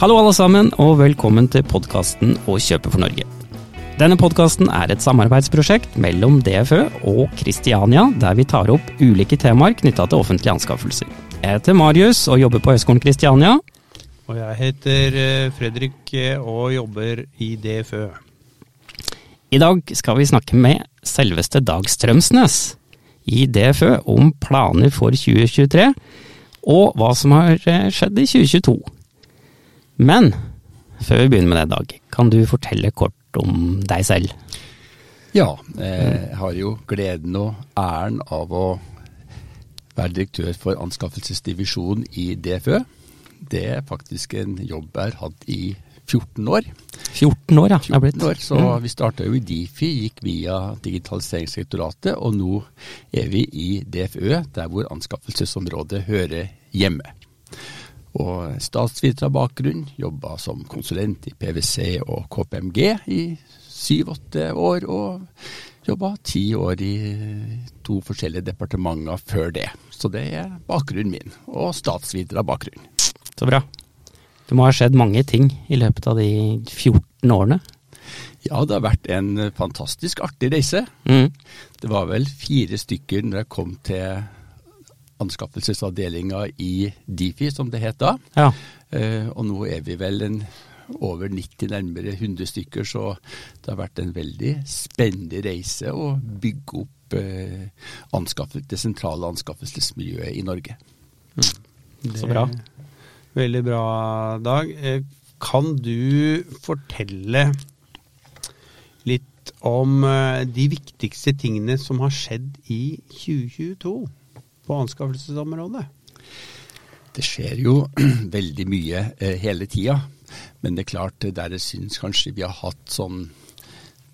Hallo alle sammen, og velkommen til podkasten Å kjøpe for Norge. Denne podkasten er et samarbeidsprosjekt mellom DFØ og Kristiania, der vi tar opp ulike temaer knytta til offentlige anskaffelser. Jeg heter Marius og jobber på Høgskolen Kristiania. Og jeg heter eh, Fredrik eh, og jobber i DFØ. I dag skal vi snakke med selveste Dag Strømsnes i DFØ om planer for 2023, og hva som har eh, skjedd i 2022. Men før vi begynner med det, Dag, kan du fortelle kort om deg selv? Ja, jeg har jo gleden og æren av å være direktør for anskaffelsesdivisjonen i DFØ. Det er faktisk en jobb jeg har hatt i 14 år. 14 år, ja. Det er blitt. 14 år, så vi starta jo i Difi, gikk via Digitaliseringsdirektoratet, og nå er vi i DFØ, der hvor anskaffelsesområdet hører hjemme. Og statsviter av bakgrunn, jobba som konsulent i PwC og KPMG i syv-åtte år, og jobba ti år i to forskjellige departementer før det. Så det er bakgrunnen min, og statsviter av bakgrunn. Så bra. Det må ha skjedd mange ting i løpet av de 14 årene? Ja, det har vært en fantastisk artig reise. Mm. Det var vel fire stykker når jeg kom til anskaffelsesavdelinga i Difi, som det het da. Ja. Eh, og nå er vi vel en, over 90, nærmere 100 stykker, så det har vært en veldig spennende reise å bygge opp eh, det sentrale anskaffelsesmiljøet i Norge. Så bra. Veldig bra, Dag. Eh, Kan du fortelle litt om de viktigste tingene som har skjedd i 2022 på anskaffelsesområdet? Det skjer jo veldig mye eh, hele tida, men det er klart eh, der jeg syns kanskje vi har hatt sånn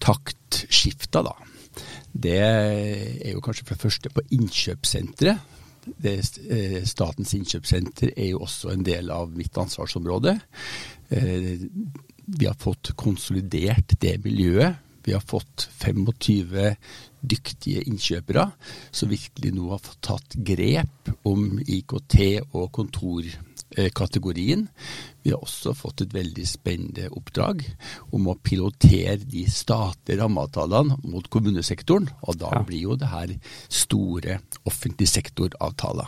taktskifta, da. Det er jo kanskje for det første på innkjøpssenteret. Det, eh, statens innkjøpssenter er jo også en del av mitt ansvarsområde. Vi har fått konsolidert det miljøet. Vi har fått 25 dyktige innkjøpere som virkelig nå har fått tatt grep om IKT- og kontorkategorien. Vi har også fått et veldig spennende oppdrag om å pilotere de statlige rammeavtalene mot kommunesektoren. Og da Ja. blir jo det her store offentlig sektoravtaler.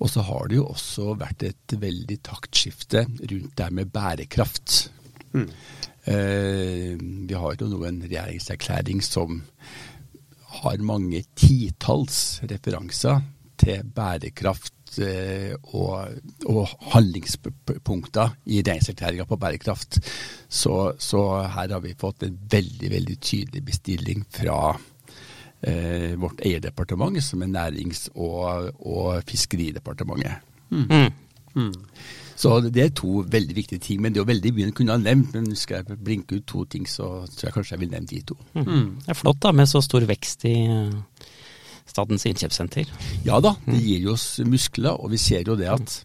Og så har det jo også vært et veldig taktskifte rundt det med bærekraft. Eh, vi har jo nå en regjeringserklæring som har mange titalls referanser til bærekraft eh, og, og handlingspunkter i regjeringserklæringa på bærekraft. Så, så her har vi fått en veldig, veldig tydelig bestilling fra eh, vårt eierdepartement, som er Nærings- og, og Fiskeridepartementet. Mm. Så det er to veldig viktige ting, men det er jo veldig mye en kunne ha nevnt. Men skal jeg blinke ut to ting, så tror jeg kanskje jeg vil nevne de to. Mm. Det er flott da, med så stor vekst i eh, Statens innkjøpssenter. Ja da, det gir jo oss muskler, og vi ser jo det at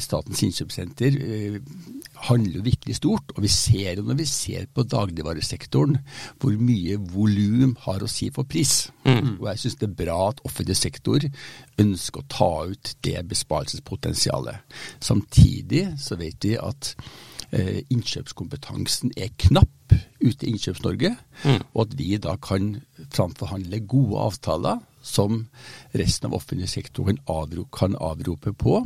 Statens innkjøpssenter eh, handler virkelig stort. Og vi ser jo når vi ser på dagligvaresektoren hvor mye volum har å si for pris. Og jeg syns det er bra at offentlig sektor ønsker å ta ut det besparelsespotensialet. Samtidig så vet vi at eh, innkjøpskompetansen er knapp ute i Innkjøps-Norge, og at vi da kan framforhandle gode avtaler som resten av offentlig sektor kan, avro kan avrope på,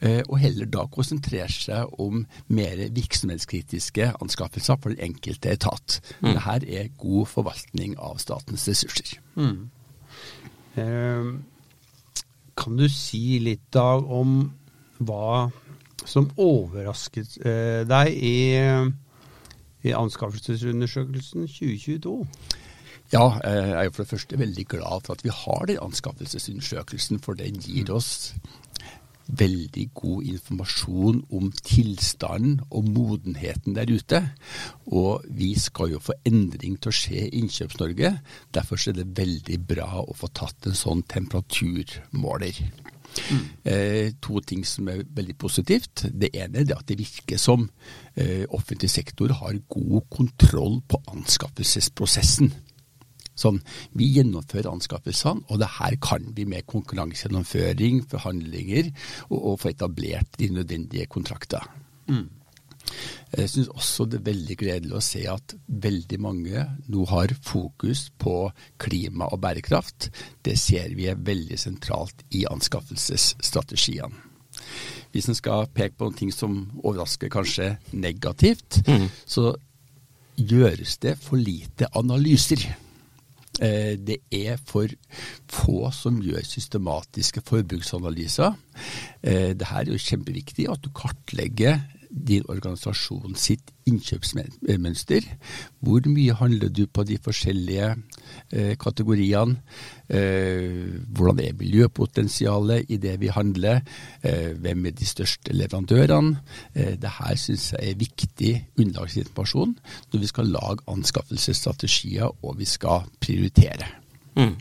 eh, og heller da konsentrere seg om mer virksomhetskritiske anskaffelser for den enkelte etat. Dette er god forvaltning av statens ressurser. Eh, Kan du si litt, da om hva som overrasket eh, deg i, i anskaffelsesundersøkelsen 2022? Ja, jeg er jo for det første veldig glad for at vi har den anskaffelsesundersøkelsen, for den gir oss veldig god informasjon om tilstanden og modenheten der ute. Og vi skal jo få endring til å skje i Innkjøps-Norge. Derfor er det veldig bra å få tatt en sånn temperaturmåler. Eh, to ting som er veldig positivt. Det ene er at det virker som eh, offentlig sektor har god kontroll på anskaffelsesprosessen. Sånn, Vi gjennomfører anskaffelsene, og det her kan vi med konkurransegjennomføring, forhandlinger, og, og få etablert de nødvendige kontrakter. Mm. Jeg syns også det er veldig gledelig å se at veldig mange nå har fokus på klima og bærekraft. Det ser vi er veldig sentralt i anskaffelsesstrategiene. Hvis en skal peke på noe som overrasker kanskje negativt, mm. så gjøres det for lite analyser. Eh, det er for få som gjør systematiske forbruksanalyser. Eh, det her er jo kjempeviktig at du kartlegger din organisasjon sitt innkjøpsmønster. Hvor mye handler du på de forskjellige eh, kategoriene? Eh, hvordan er miljøpotensialet i det vi handler? Eh, hvem er de største leverandørene? Eh, det her syns jeg er viktig underlagsinformasjon når vi skal lage anskaffelsesstrategier og vi skal prioritere. Mm.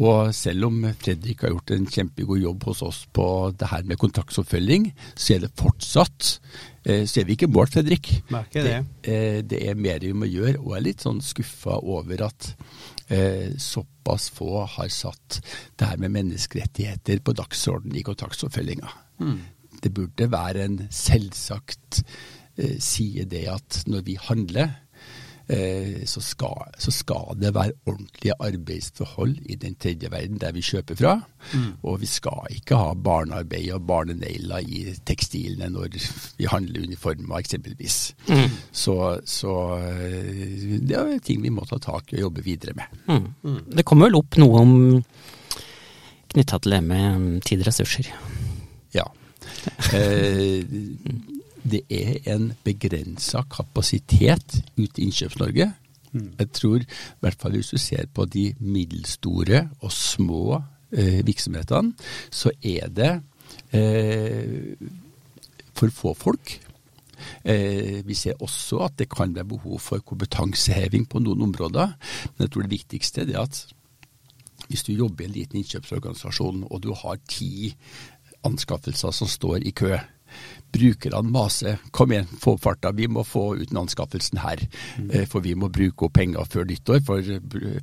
Og selv om Fredrik har gjort en kjempegod jobb hos oss på det her med kontraktsoppfølging, så er det fortsatt eh, så er vi ikke mål, Fredrik. Merker det. Det, eh, det er mer vi må gjøre, og jeg er litt sånn skuffa over at eh, såpass få har satt det her med menneskerettigheter på dagsordenen i kontraktsoppfølginga. Mm. Det burde være en selvsagt side det at når vi handler, så skal, så skal, det være ordentlige arbeidsforhold i den tredje verden der vi kjøper fra. Mm. Og vi skal ikke ha barnearbeid og barnenegler i tekstilene når vi handler uniformer, eksempelvis. Mm. Så, så, eh, det er ting vi må ta tak i og jobbe videre med. Mm. mm. Det kommer vel opp noe om knytta til det med tid og ressurser? Ja. Eh, det er en begrensa kapasitet ute i Innkjøps-Norge. Mm. Jeg tror, i hvert fall hvis du ser på de middelstore og små eh, virksomhetene, så er det eh, for få folk. Eh, vi ser også at det kan være behov for kompetanseheving på noen områder. Men jeg tror det viktigste er at hvis du jobber i en liten innkjøpsorganisasjon og du har ti anskaffelser som står i kø, brukerne maser. Kom igjen, få farta, vi må få ut anskaffelsen her. Mm. Eh, for vi må bruke opp penger før nyttår, for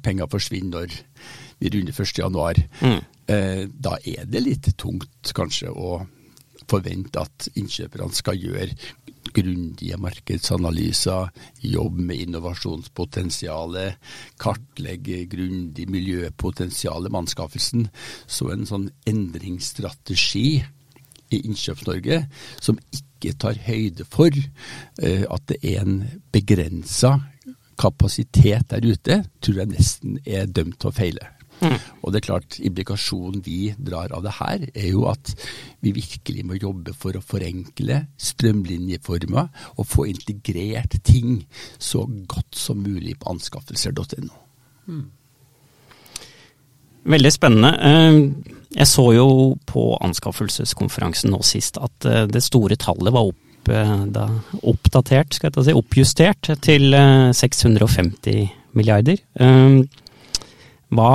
penger forsvinner når vi runder 1.1. Mm. Eh, da er det litt tungt kanskje å forvente at innkjøperne skal gjøre grundige markedsanalyser, jobbe med innovasjonspotensialet, kartlegge grundig miljøpotensialet med anskaffelsen. Så en sånn endringsstrategi i Innkjøps-Norge som ikke tar høyde for uh, at det er en begrensa kapasitet der ute, tror jeg nesten er dømt til å feile. Mm. Og det er klart, Implikasjonen vi drar av det her, er jo at vi virkelig må jobbe for å forenkle strømlinjeformer og få integrert ting så godt som mulig på anskaffelser.no. Mm. Veldig spennende. Eh, jeg så jo på anskaffelseskonferansen nå sist at eh, det store tallet var opp, eh, da, oppdatert, skal jeg si, oppjustert til 650 milliarder. Hva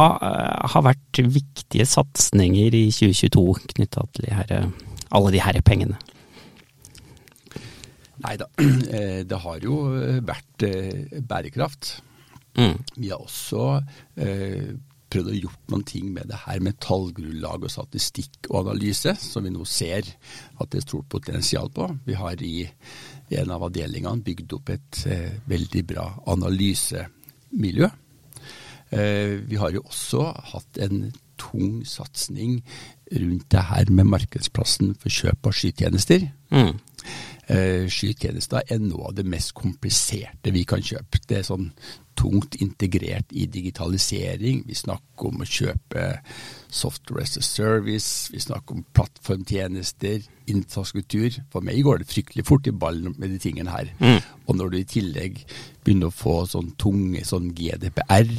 har vært viktige satsinger i 2022 knytta til de her, alle de her pengene? Nei da, det har jo vært bærekraft. Mm. Vi har også prøvd å gjort noen ting med det her med tallgrunnlag og statistikk og analyse, som vi nå ser at det er stort potensial på. Vi har i en av avdelingene bygd opp et eh, veldig bra analysemiljø. Eh, vi har jo også hatt en tung satsing rundt det her med markedsplassen for kjøp av skytjenester. Mm. Eh, skytjenester er noe av det mest kompliserte vi kan kjøpe. Det er sånn tungt integrert i digitalisering. Vi snakker om å kjøpe software as a service, vi snakker om plattformtjenester, infrastruktur. For meg går det fryktelig fort i ballen med de tingene her. Mm. Og når du i tillegg begynner å få sånn tunge sånn GDPR,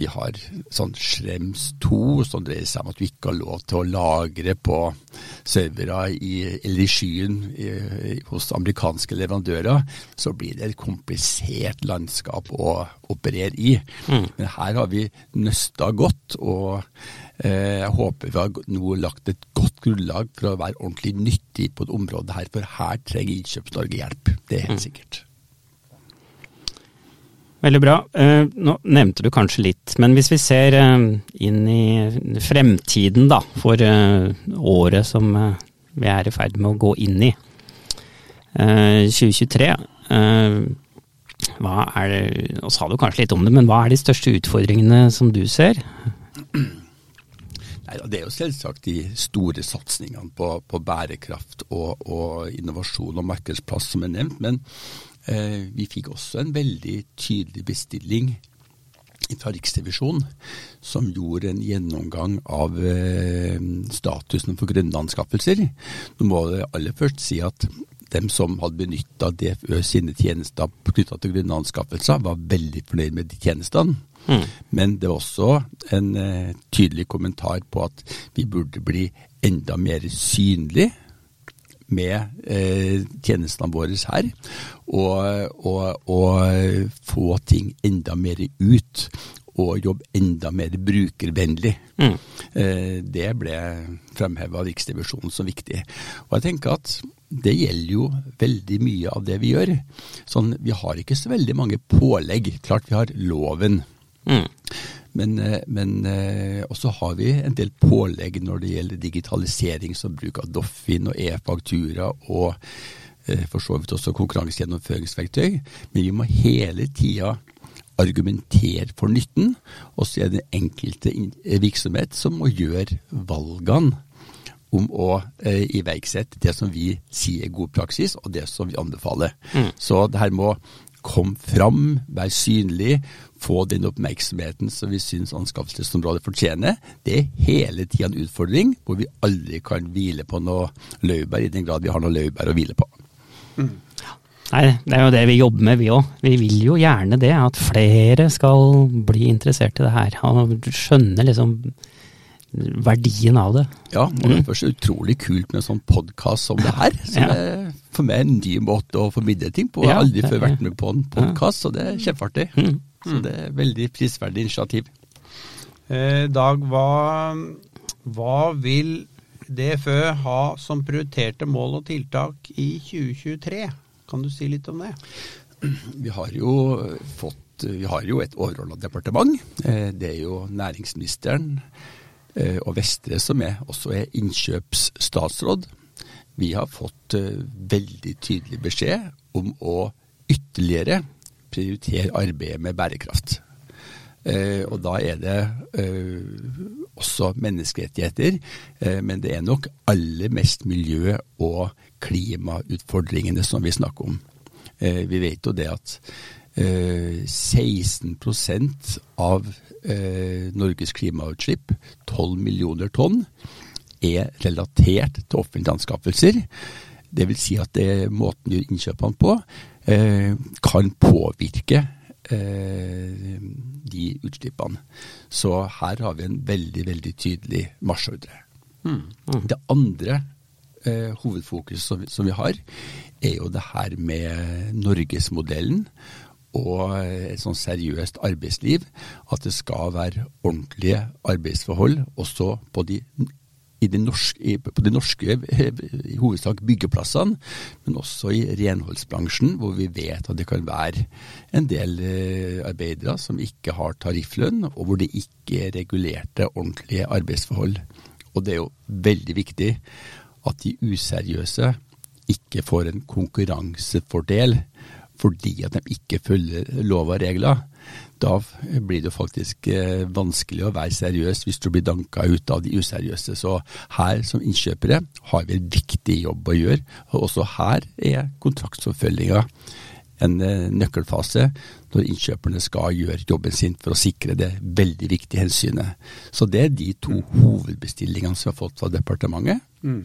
vi har sånn Schrems 2, som dreier seg om at du ikke har lov til å lagre på servere i, eller i skyen i, hos amerikanske leverandører. Så blir det et komplisert landskap å operere i. Mm. Men her har vi nøsta godt, og eh, jeg håper vi har nå lagt et godt grunnlag for å være ordentlig nyttig på et område her, for her trenger Innkjøps-Norge hjelp. Det er helt mm. sikkert. Veldig bra. Eh, nå nevnte du kanskje litt, men hvis vi ser eh, inn i fremtiden da, for eh, året som vi er i ferd med å gå inn i, eh, 2023. hva er det, og sa du kanskje litt om det, men hva er de største utfordringene som du ser? Det er jo selvsagt de store satsingene på, på bærekraft og, og, innovasjon og markedsplass som er nevnt. Men eh, vi fikk også en veldig tydelig bestilling fra Riksrevisjonen, som gjorde en gjennomgang av eh, statusen for grønne anskaffelser. Nå må jeg aller først si at dem som hadde benytta DFØ sine tjenester knytta til grønne anskaffelser, var veldig fornøyd med de tjenestene. Mm. Men det var også en uh, tydelig kommentar på at vi burde bli enda mer synlige med uh, tjenestene våre her, og, og, og, få ting enda mer ut. Og jobbe enda mer brukervennlig. Mm. Det ble fremheva av Riksrevisjonen som viktig. Og jeg tenker at det gjelder jo veldig mye av det vi gjør. Sånn, vi har ikke så veldig mange pålegg. Klart vi har loven. Mm. Men, eh, men eh, også har vi en del pålegg når det gjelder digitalisering, som bruk av Doffin og e-faktura og eh, for så vidt også konkurransegjennomføringsverktøy. Men vi må hele tida argumentere for nytten, og så er det den enkelte virksomhet som må gjøre valgene om å eh, iverksette det som vi sier er god praksis, og det som vi anbefaler. Mm. Så det her må komme fram, være synlig, få den oppmerksomheten som vi syns anskaffelsesområdet fortjener. Det er hele tida en utfordring hvor vi aldri kan hvile på noe laurbær, i den grad vi har noe laurbær å hvile på. Mm. Nei, det er jo det vi jobber med, vi òg. Vi vil jo gjerne det, at flere skal bli interessert i det her. Og skjønne liksom verdien av det. Ja, og det er først utrolig kult med en sånn podkast som det her. Som ja. er for meg en ny måte å formidle ting på. Jeg har aldri før vært med på en podkast, så det er kjempeartig. Mm. Så det er veldig prisverdig initiativ. Eh, Dag, hva, hva vil DFØ ha som prioriterte mål og tiltak i 2023? Kan du si litt om det? Vi har jo fått vi har jo et overordna departement. Eh, det er jo næringsministeren og Vestre som er, også er innkjøpsstatsråd. Vi har fått eh, veldig tydelig beskjed om å ytterligere prioritere arbeidet med bærekraft. Eh, og da er det eh, også menneskerettigheter, eh, men det er nok aller mest miljø- og klimautfordringene som vi snakker om. Eh, vi vet jo det at 16 eh, av eh, Norges klimautslipp, 12 millioner tonn, er relatert til offentlige anskaffelser. Det vil si at det måten vi gjør innkjøpene på, Eh, kan påvirke eh, de utslippene. Så her har vi en veldig, veldig tydelig marsjordre. Mm. Mm. Det andre eh, hovedfokuset som, som, vi har, er jo det her med norgesmodellen og et sånn seriøst arbeidsliv. At det skal være ordentlige arbeidsforhold også på de de norske, på de norske i hovedsak byggeplassene, men også i renholdsbransjen, hvor vi vet at det kan være en del eh, arbeidere som ikke har tarifflønn, og hvor det ikke er regulerte, ordentlige arbeidsforhold. Og det er jo veldig viktig at de useriøse ikke får en konkurransefordel fordi at de ikke følger lov og regler da blir det faktisk eh, vanskelig å være seriøs hvis du blir danka ut av de useriøse. Så her som innkjøpere har vi en viktig jobb å gjøre. Og også her er kontraktsoppfølginga en eh, nøkkelfase når innkjøperne skal gjøre jobben sin for å sikre det veldig viktige hensynet. Så det er de to hovedbestillingene som vi har fått fra departementet. Mm.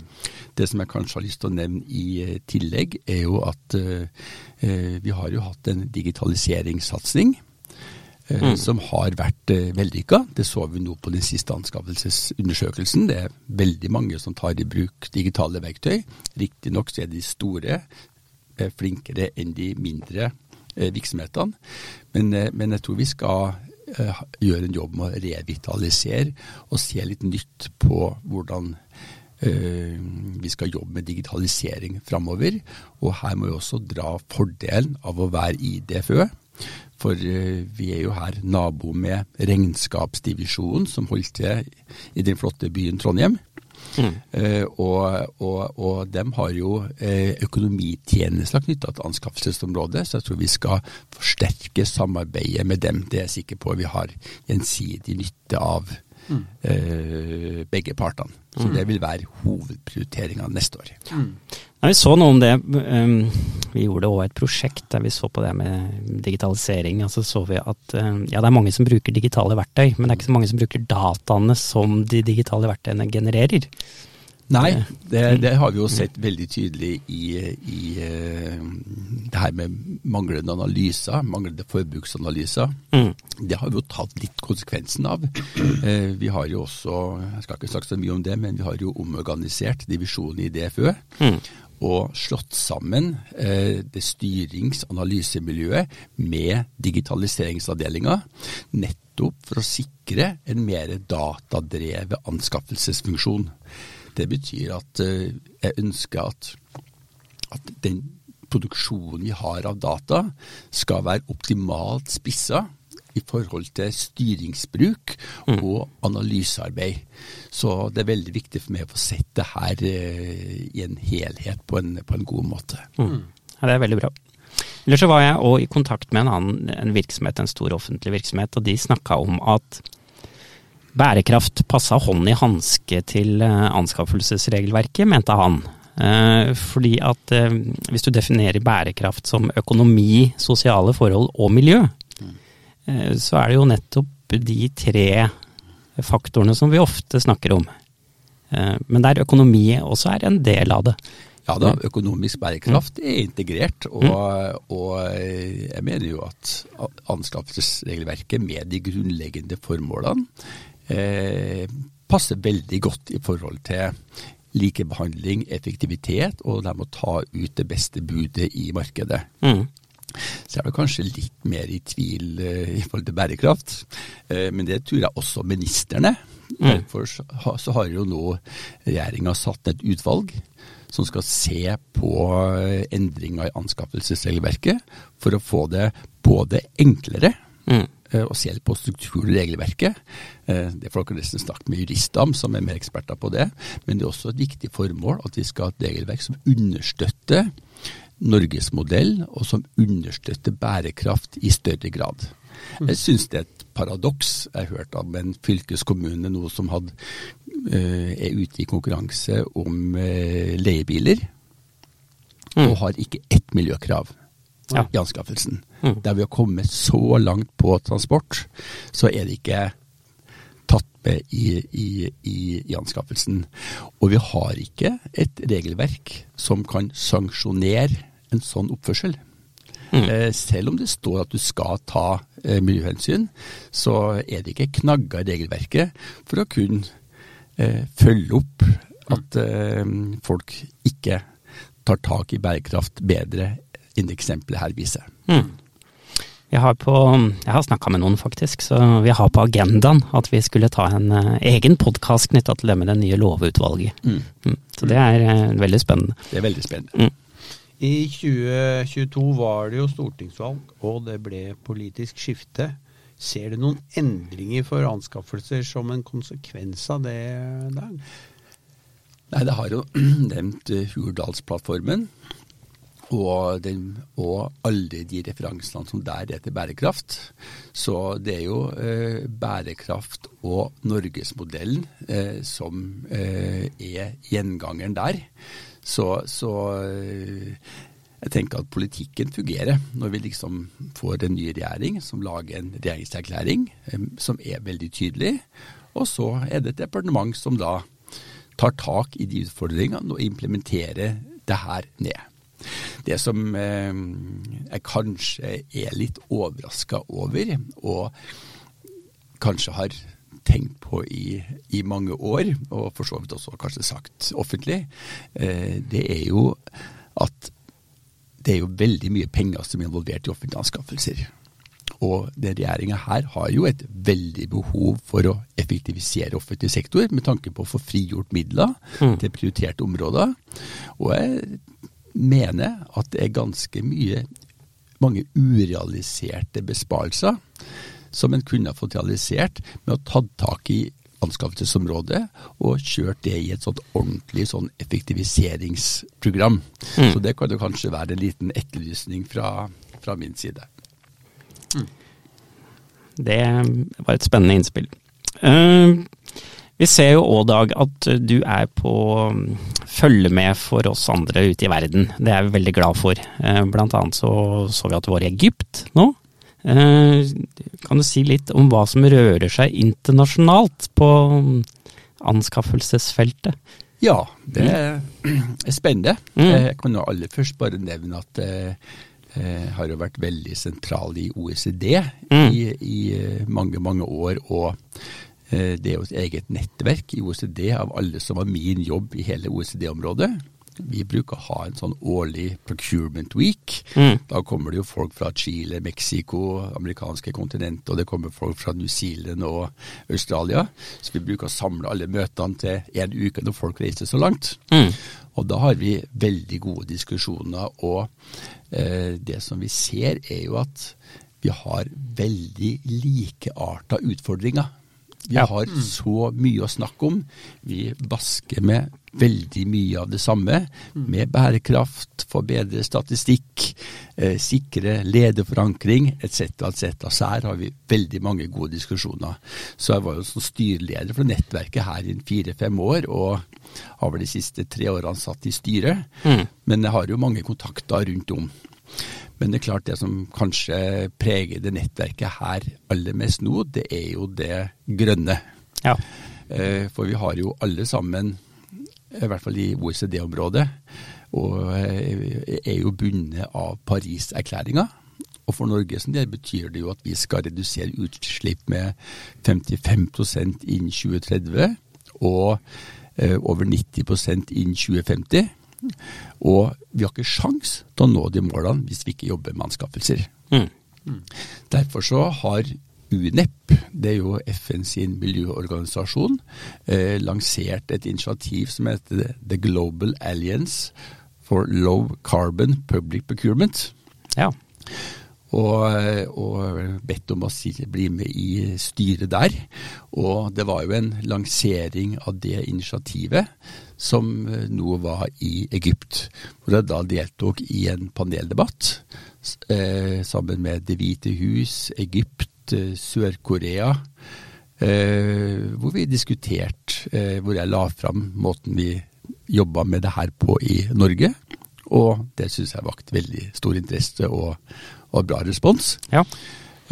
Det som jeg kanskje har lyst til å nevne i eh, tillegg, er jo at eh, vi har jo hatt en digitaliseringssatsing Eh, mm. som har vært uh, vellykka. Det så vi nå på den siste anskaffelsesundersøkelsen. Det er veldig mange som tar i bruk digitale verktøy. Riktignok så er de store flinkere enn de mindre uh, virksomhetene. Men, men, jeg tror vi skal gjøre en jobb med å revitalisere og se litt nytt på hvordan vi skal jobbe med digitalisering framover. Og her må vi også dra fordelen av å være i DFØ For eh, vi er jo her nabo med regnskapsdivisjonen, som holdt til i den flotte byen Trondheim. Mm. Eh, og, og, og de har jo eh, økonomitjenester knytta til anskaffelsesområdet, så jeg tror vi skal forsterke samarbeidet med dem. Det er jeg sikker på vi har gjensidig nytte av. Mm. Eh, begge partene. Så mm. det vil være hovedprioriteringa neste år. Mm. Ja, vi så noe om det. Um, vi gjorde òg et prosjekt der vi så på det med digitalisering. Altså så vi at um, ja, det er mange som bruker digitale verktøy, men det er ikke så mange som bruker dataene som de digitale verktøyene genererer. Nei, det, det, har vi jo sett veldig tydelig i, i uh, det her med manglende analyser, manglende forbruksanalyser. Mm. Det har vi jo tatt litt konsekvensen av. Uh, vi har jo også, jeg skal ikke snakke så mye om det, men vi har jo omorganisert divisjonen i DFØ. Mm og slått sammen eh, det styrings- og analysemiljøet med digitaliseringsavdelinga, nettopp for å sikre en mer datadrevet anskaffelsesfunksjon. Det betyr at eh, jeg ønsker at, at den produksjonen vi har av data, skal være optimalt spissa i forhold til styringsbruk mm. og analysearbeid. Så det er veldig viktig for meg å få sett det her eh, i en helhet på en, på en god måte. Mm. Ja, det er veldig bra. Eller så var jeg òg i kontakt med en annen en virksomhet, en stor offentlig virksomhet, og de snakka om at bærekraft passa hånd i hanske til eh, anskaffelsesregelverket, mente han. Eh, fordi at hvis du definerer bærekraft som økonomi, sosiale forhold og miljø, Eh, så er det jo nettopp de tre faktorene som vi ofte snakker om. Eh, men der økonomi også er en del av det. Ja da, økonomisk bærekraft er integrert. Og, mm. og jeg mener jo at anskaffelsesregelverket med de grunnleggende formålene eh, passer veldig godt i forhold til likebehandling, effektivitet, og de må ta ut det beste budet i markedet. Mm så er det kanskje litt mer i tvil uh, i forhold til bærekraft. Uh, men det tror jeg også ministerne. Mm. Derfor så har jo nå regjeringa satt et utvalg som skal se på eh, endringer i anskaffelsesregelverket for å få det både enklere mm. Og se på strukturen i regelverket. Det får dere nesten snakke med jurister om, som er mer eksperter på det. Men det er også et viktig formål at vi skal ha et regelverk som understøtter Norges modell, og som understøtter bærekraft i større grad. Jeg syns det er et paradoks. Jeg har hørt om en fylkeskommune nå som hadde, uh, er ute i konkurranse om leiebiler, mm. og har ikke ett miljøkrav ja. i anskaffelsen. Mm. Der vi har kommet så langt på transport, så er det ikke tatt med i, i, i, i, anskaffelsen. Og vi har ikke et regelverk som kan sanksjonere en sånn oppførsel. Mm. Eh, selv om det står at du skal ta eh, miljøhensyn, så er det ikke knagger i regelverket for å kunne eh, følge opp at eh, folk ikke tar tak i bærekraft bedre eksempelet her viser. Mm. Jeg har, på, jeg har snakka med noen, faktisk, så vi har på agendaen at vi skulle ta en uh, egen podkast knytta til det med det nye lovutvalget. Mm. Mm. Så det er uh, veldig spennende. Det er veldig spennende. Mm. I 2022 var det jo stortingsvalg, og det ble politisk skifte. Ser du noen endringer for anskaffelser som en konsekvens av det? Der? Nei, Det har jo nevnt Hurdalsplattformen, og, den, og, alle de referansene som der er til bærekraft. Så det er jo eh, bærekraft og norgesmodellen eh, som eh, er gjengangeren der. Så, så, eh, jeg tenker at politikken fungerer når vi liksom får en ny regjering som lager en regjeringserklæring eh, som er veldig tydelig. Og så er det et departement som da tar tak i de utfordringene og implementerer det her ned. Det som eh, jeg kanskje er litt overraska over, og kanskje har tenkt på i, i, mange år, og for så vidt også kanskje sagt offentlig, eh, det er jo at det er jo veldig mye penger som er involvert i offentlige anskaffelser. Og den regjeringa her har jo et veldig behov for å effektivisere offentlig sektor, med tanke på å få frigjort midler mm. til prioriterte områder. Og jeg mener at det er ganske mye mange urealiserte besparelser som en kunne ha fått realisert med å ta tak i anskaffelsesområdet og kjørt det i et sånt ordentlig sånn effektiviseringsprogram. Mm. Så det kan jo kanskje være en liten etterlysning fra, fra min side. Det var et spennende innspill. Eh, vi ser jo òg, Dag, at du er på mm, følge med for oss andre ute i verden. Det er vi veldig glad for. Eh, Blant annet så, så vi at du var i Egypt nå. Eh, Kan du si litt om hva som rører seg internasjonalt på mm, anskaffelsesfeltet? Ja, det er spennende. Mm. Eh, Jeg kan jo aller først bare nevne at jeg eh, har jo vært veldig sentral i OECD Mm. i, i eh, mange, mange år. Og eh, det er jo et eget nettverk i OECD av alle som har min jobb i hele OECD-området. Vi bruker å ha en sånn årlig procurement week. Mm. Da kommer det jo folk fra Chile, Mexico, amerikanske kontinentet, og det kommer folk fra New Zealand og Australia. Så vi bruker å samle alle møtene til en uke når folk reiser så langt. Mm. Og da har vi veldig gode diskusjoner, og eh, det som vi ser er jo at vi har veldig likearta utfordringer. Vi Ja. har så mye å snakke om. Vi basker med veldig mye av det samme. Med bærekraft, forbedre statistikk, eh, sikre lederforankring etc. etc. Så her har vi veldig mange gode diskusjoner. Så jeg var jo som styreleder for nettverket her i fire-fem år, og har vel de siste tre årene satt i styret. Mm. Men jeg har jo mange kontakter rundt om. Men det er klart det som kanskje preger det nettverket her aller mest nå, det er jo det grønne. Ja. Eh, For vi har jo alle sammen, i hvert fall i OECD-området, og eh, er jo bundet av Paris-erklæringa. Og for Norge som del betyr det jo at vi skal redusere utslipp med 55% innen 2030 og eh, over 90% innen 2050. Og vi har ikke sjans til å nå de målene hvis vi ikke jobber med anskaffelser. Mm. Derfor så har UNEP, det er jo FN sin miljøorganisasjon, eh, lansert et initiativ som heter The Global Alliance for Low Carbon Public Procurement. ja. Og, og bedt om å si, bli med i styret der. Og det var jo en lansering av det initiativet som eh, nå var i Egypt. Hvor jeg da deltok i en paneldebatt eh, sammen med Det hvite hus, Egypt, eh, Sør-Korea. Eh, hvor vi diskuterte, eh, hvor jeg la fram måten vi jobba med det her på i Norge. Og det syns jeg vakt veldig stor interesse og, og bra respons. ja.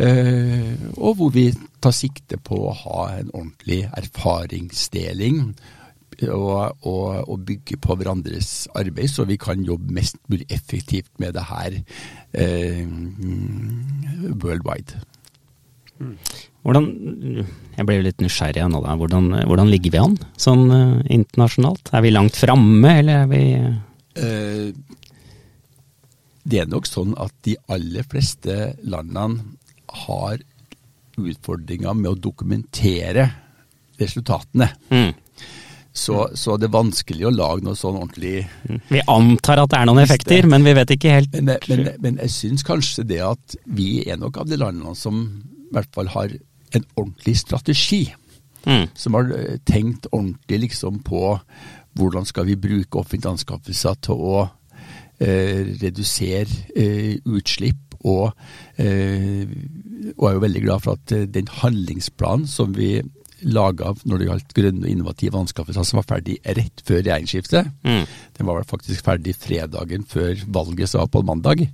Eh, og hvor vi tar sikte på å ha en ordentlig erfaringsdeling. Og, og, og bygge på hverandres arbeid, så vi kan jobbe mest mulig effektivt med det her eh, worldwide. Hvordan, jeg ble litt nysgjerrig nå. Da. Hvordan, hvordan ligger vi an sånn eh, internasjonalt? Er vi langt framme, eller er vi Eh, det er nok sånn at de aller fleste landene har utfordringer med å dokumentere resultatene. mm. Så, så det er vanskelig å lage noe sånn ordentlig Vi antar at det er noen effekter, men vi vet ikke helt. Men, men, men jeg syns kanskje det at vi er nok av de landene som i hvert fall har en ordentlig strategi. Mm. Som har eh, tenkt ordentlig liksom på hvordan skal vi bruke offentlige anskaffelser til å redusere eh, utslipp. Og, eh, og er jo veldig glad for at eh, den handlingsplanen som vi laga når det gjaldt grønne og innovative anskaffelser, som var ferdig rett før regjeringsskiftet, Mm. den var faktisk ferdig fredagen før valget, som var på mandag.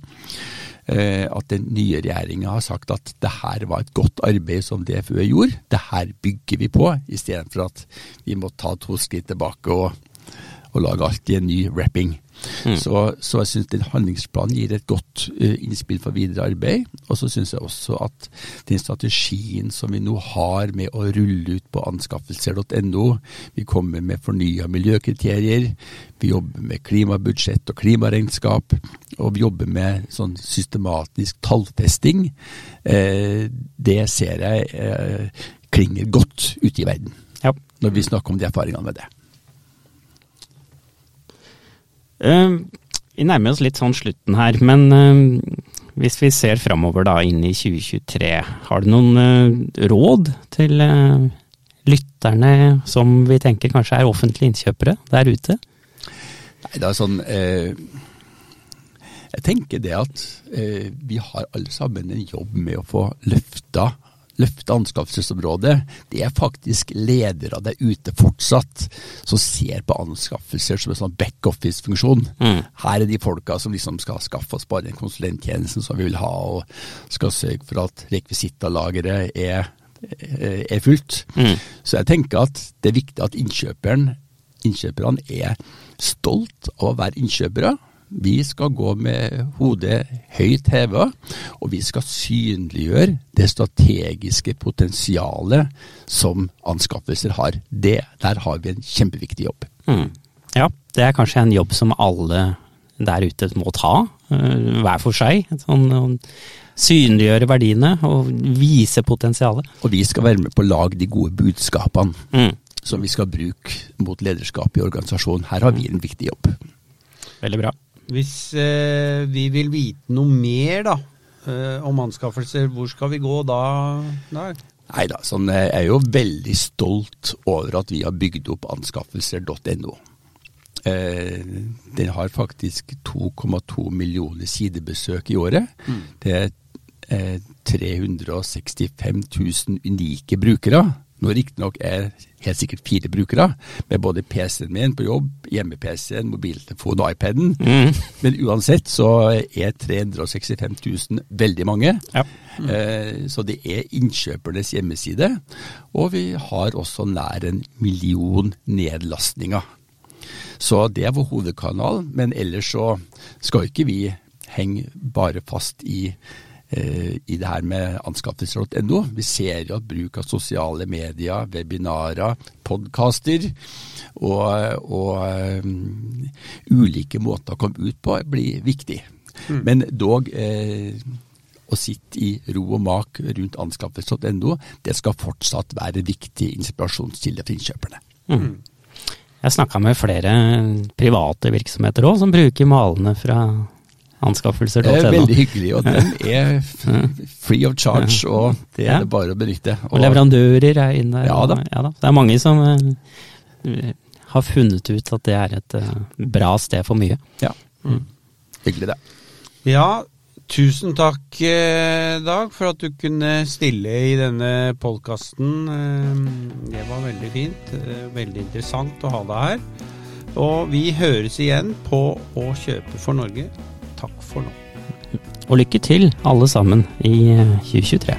Eh, at den nye regjeringa har sagt at det her var et godt arbeid som DFØ gjorde. Det her bygger vi på, istedenfor at vi må ta to skritt tilbake og, og lage alt i en ny wrapping. Mm. Så, så jeg syns den handlingsplanen gir et godt uh, innspill for videre arbeid. Og så syns jeg også at den strategien som vi nå har med å rulle ut på anskaffelser.no, vi kommer med fornya miljøkriterier, vi jobber med klimabudsjett og klimaregnskap, og vi jobber med sånn systematisk tallfesting, uh, det ser jeg uh, klinger godt ute i verden. Ja. Når vi snakker om de erfaringene med det. Eh, vi nærmer oss litt sånn slutten her, men eh, Hvis vi ser framover da inn i 2023, har du noen eh, råd til eh, lytterne som vi tenker kanskje er offentlige innkjøpere der ute? Nei, det er sånn eh, Jeg tenker det at vi har alle sammen en jobb med å få løfta løfte anskaffelsesområdet, det er faktisk ledere der ute fortsatt som ser på anskaffelser som en sånn backoffice-funksjon. Mm. Her er de folka som liksom skal skaffe oss bare den konsulenttjenesten som vi vil ha, og skal sørge for at rekvisittalageret er, er fullt. Mm. Så jeg tenker at det er viktig at innkjøperen, innkjøperne er stolt av å være innkjøpere. Vi skal gå med hodet høyt heva, og vi skal synliggjøre det strategiske potensialet som anskaffelser har. Det, der har vi en kjempeviktig jobb. Mm. Ja, det er kanskje en jobb som alle der ute må ta, øh, hver for seg. Sånn, synliggjøre verdiene og vise potensialet. Og vi skal være med på å lage de gode budskapene Mm. som vi skal bruke mot lederskapet i organisasjonen. Her har vi en viktig jobb. Veldig bra. Hvis eh, vi vil vite noe mer da, eh, om anskaffelser, hvor skal vi gå da? Nei da, sånn, jeg er jo veldig stolt over at vi har bygd opp anskaffelser.no. Eh, den har faktisk 2,2 millioner sidebesøk i året. Det er eh, 365 000 unike brukere. Nå riktignok er helt sikkert fire brukere, med både PC-en min på jobb, hjemme-PC-en, mobiltelefonen og iPaden. Mm. Men uansett så er 365 000 veldig mange. Ja. Eh, Så det er innkjøpernes hjemmeside, og vi har også nær en million nedlastninger. Så det er vår hovedkanal, men ellers så skal ikke vi henge bare fast i, i det her med anskaffelser.no. Vi ser jo at bruk av sosiale medier, webinarer, podkaster og, og um, ulike måter å komme ut på blir viktig. Men dog eh, å sitte i ro og mak rundt anskaffelser.no, det skal fortsatt være viktig inspirasjonskilde for innkjøperne. Mm. Jeg snakka med flere private virksomheter òg, som bruker malene fra Det er veldig hyggelig, og den er free of charge, og det er det bare å benytte. Og leverandører er inne der. Ja da. Ja, da. Det er mange som eh, har funnet ut at det er et eh, bra sted for mye. Ja. Hyggelig, det. Ja, tusen takk, eh, Dag, for at du kunne stille i denne podkasten. Det var veldig fint. Veldig interessant å ha deg her. Og vi høres igjen på Å kjøpe for Norge. For nå. Og lykke til, alle sammen, i eh, 2023.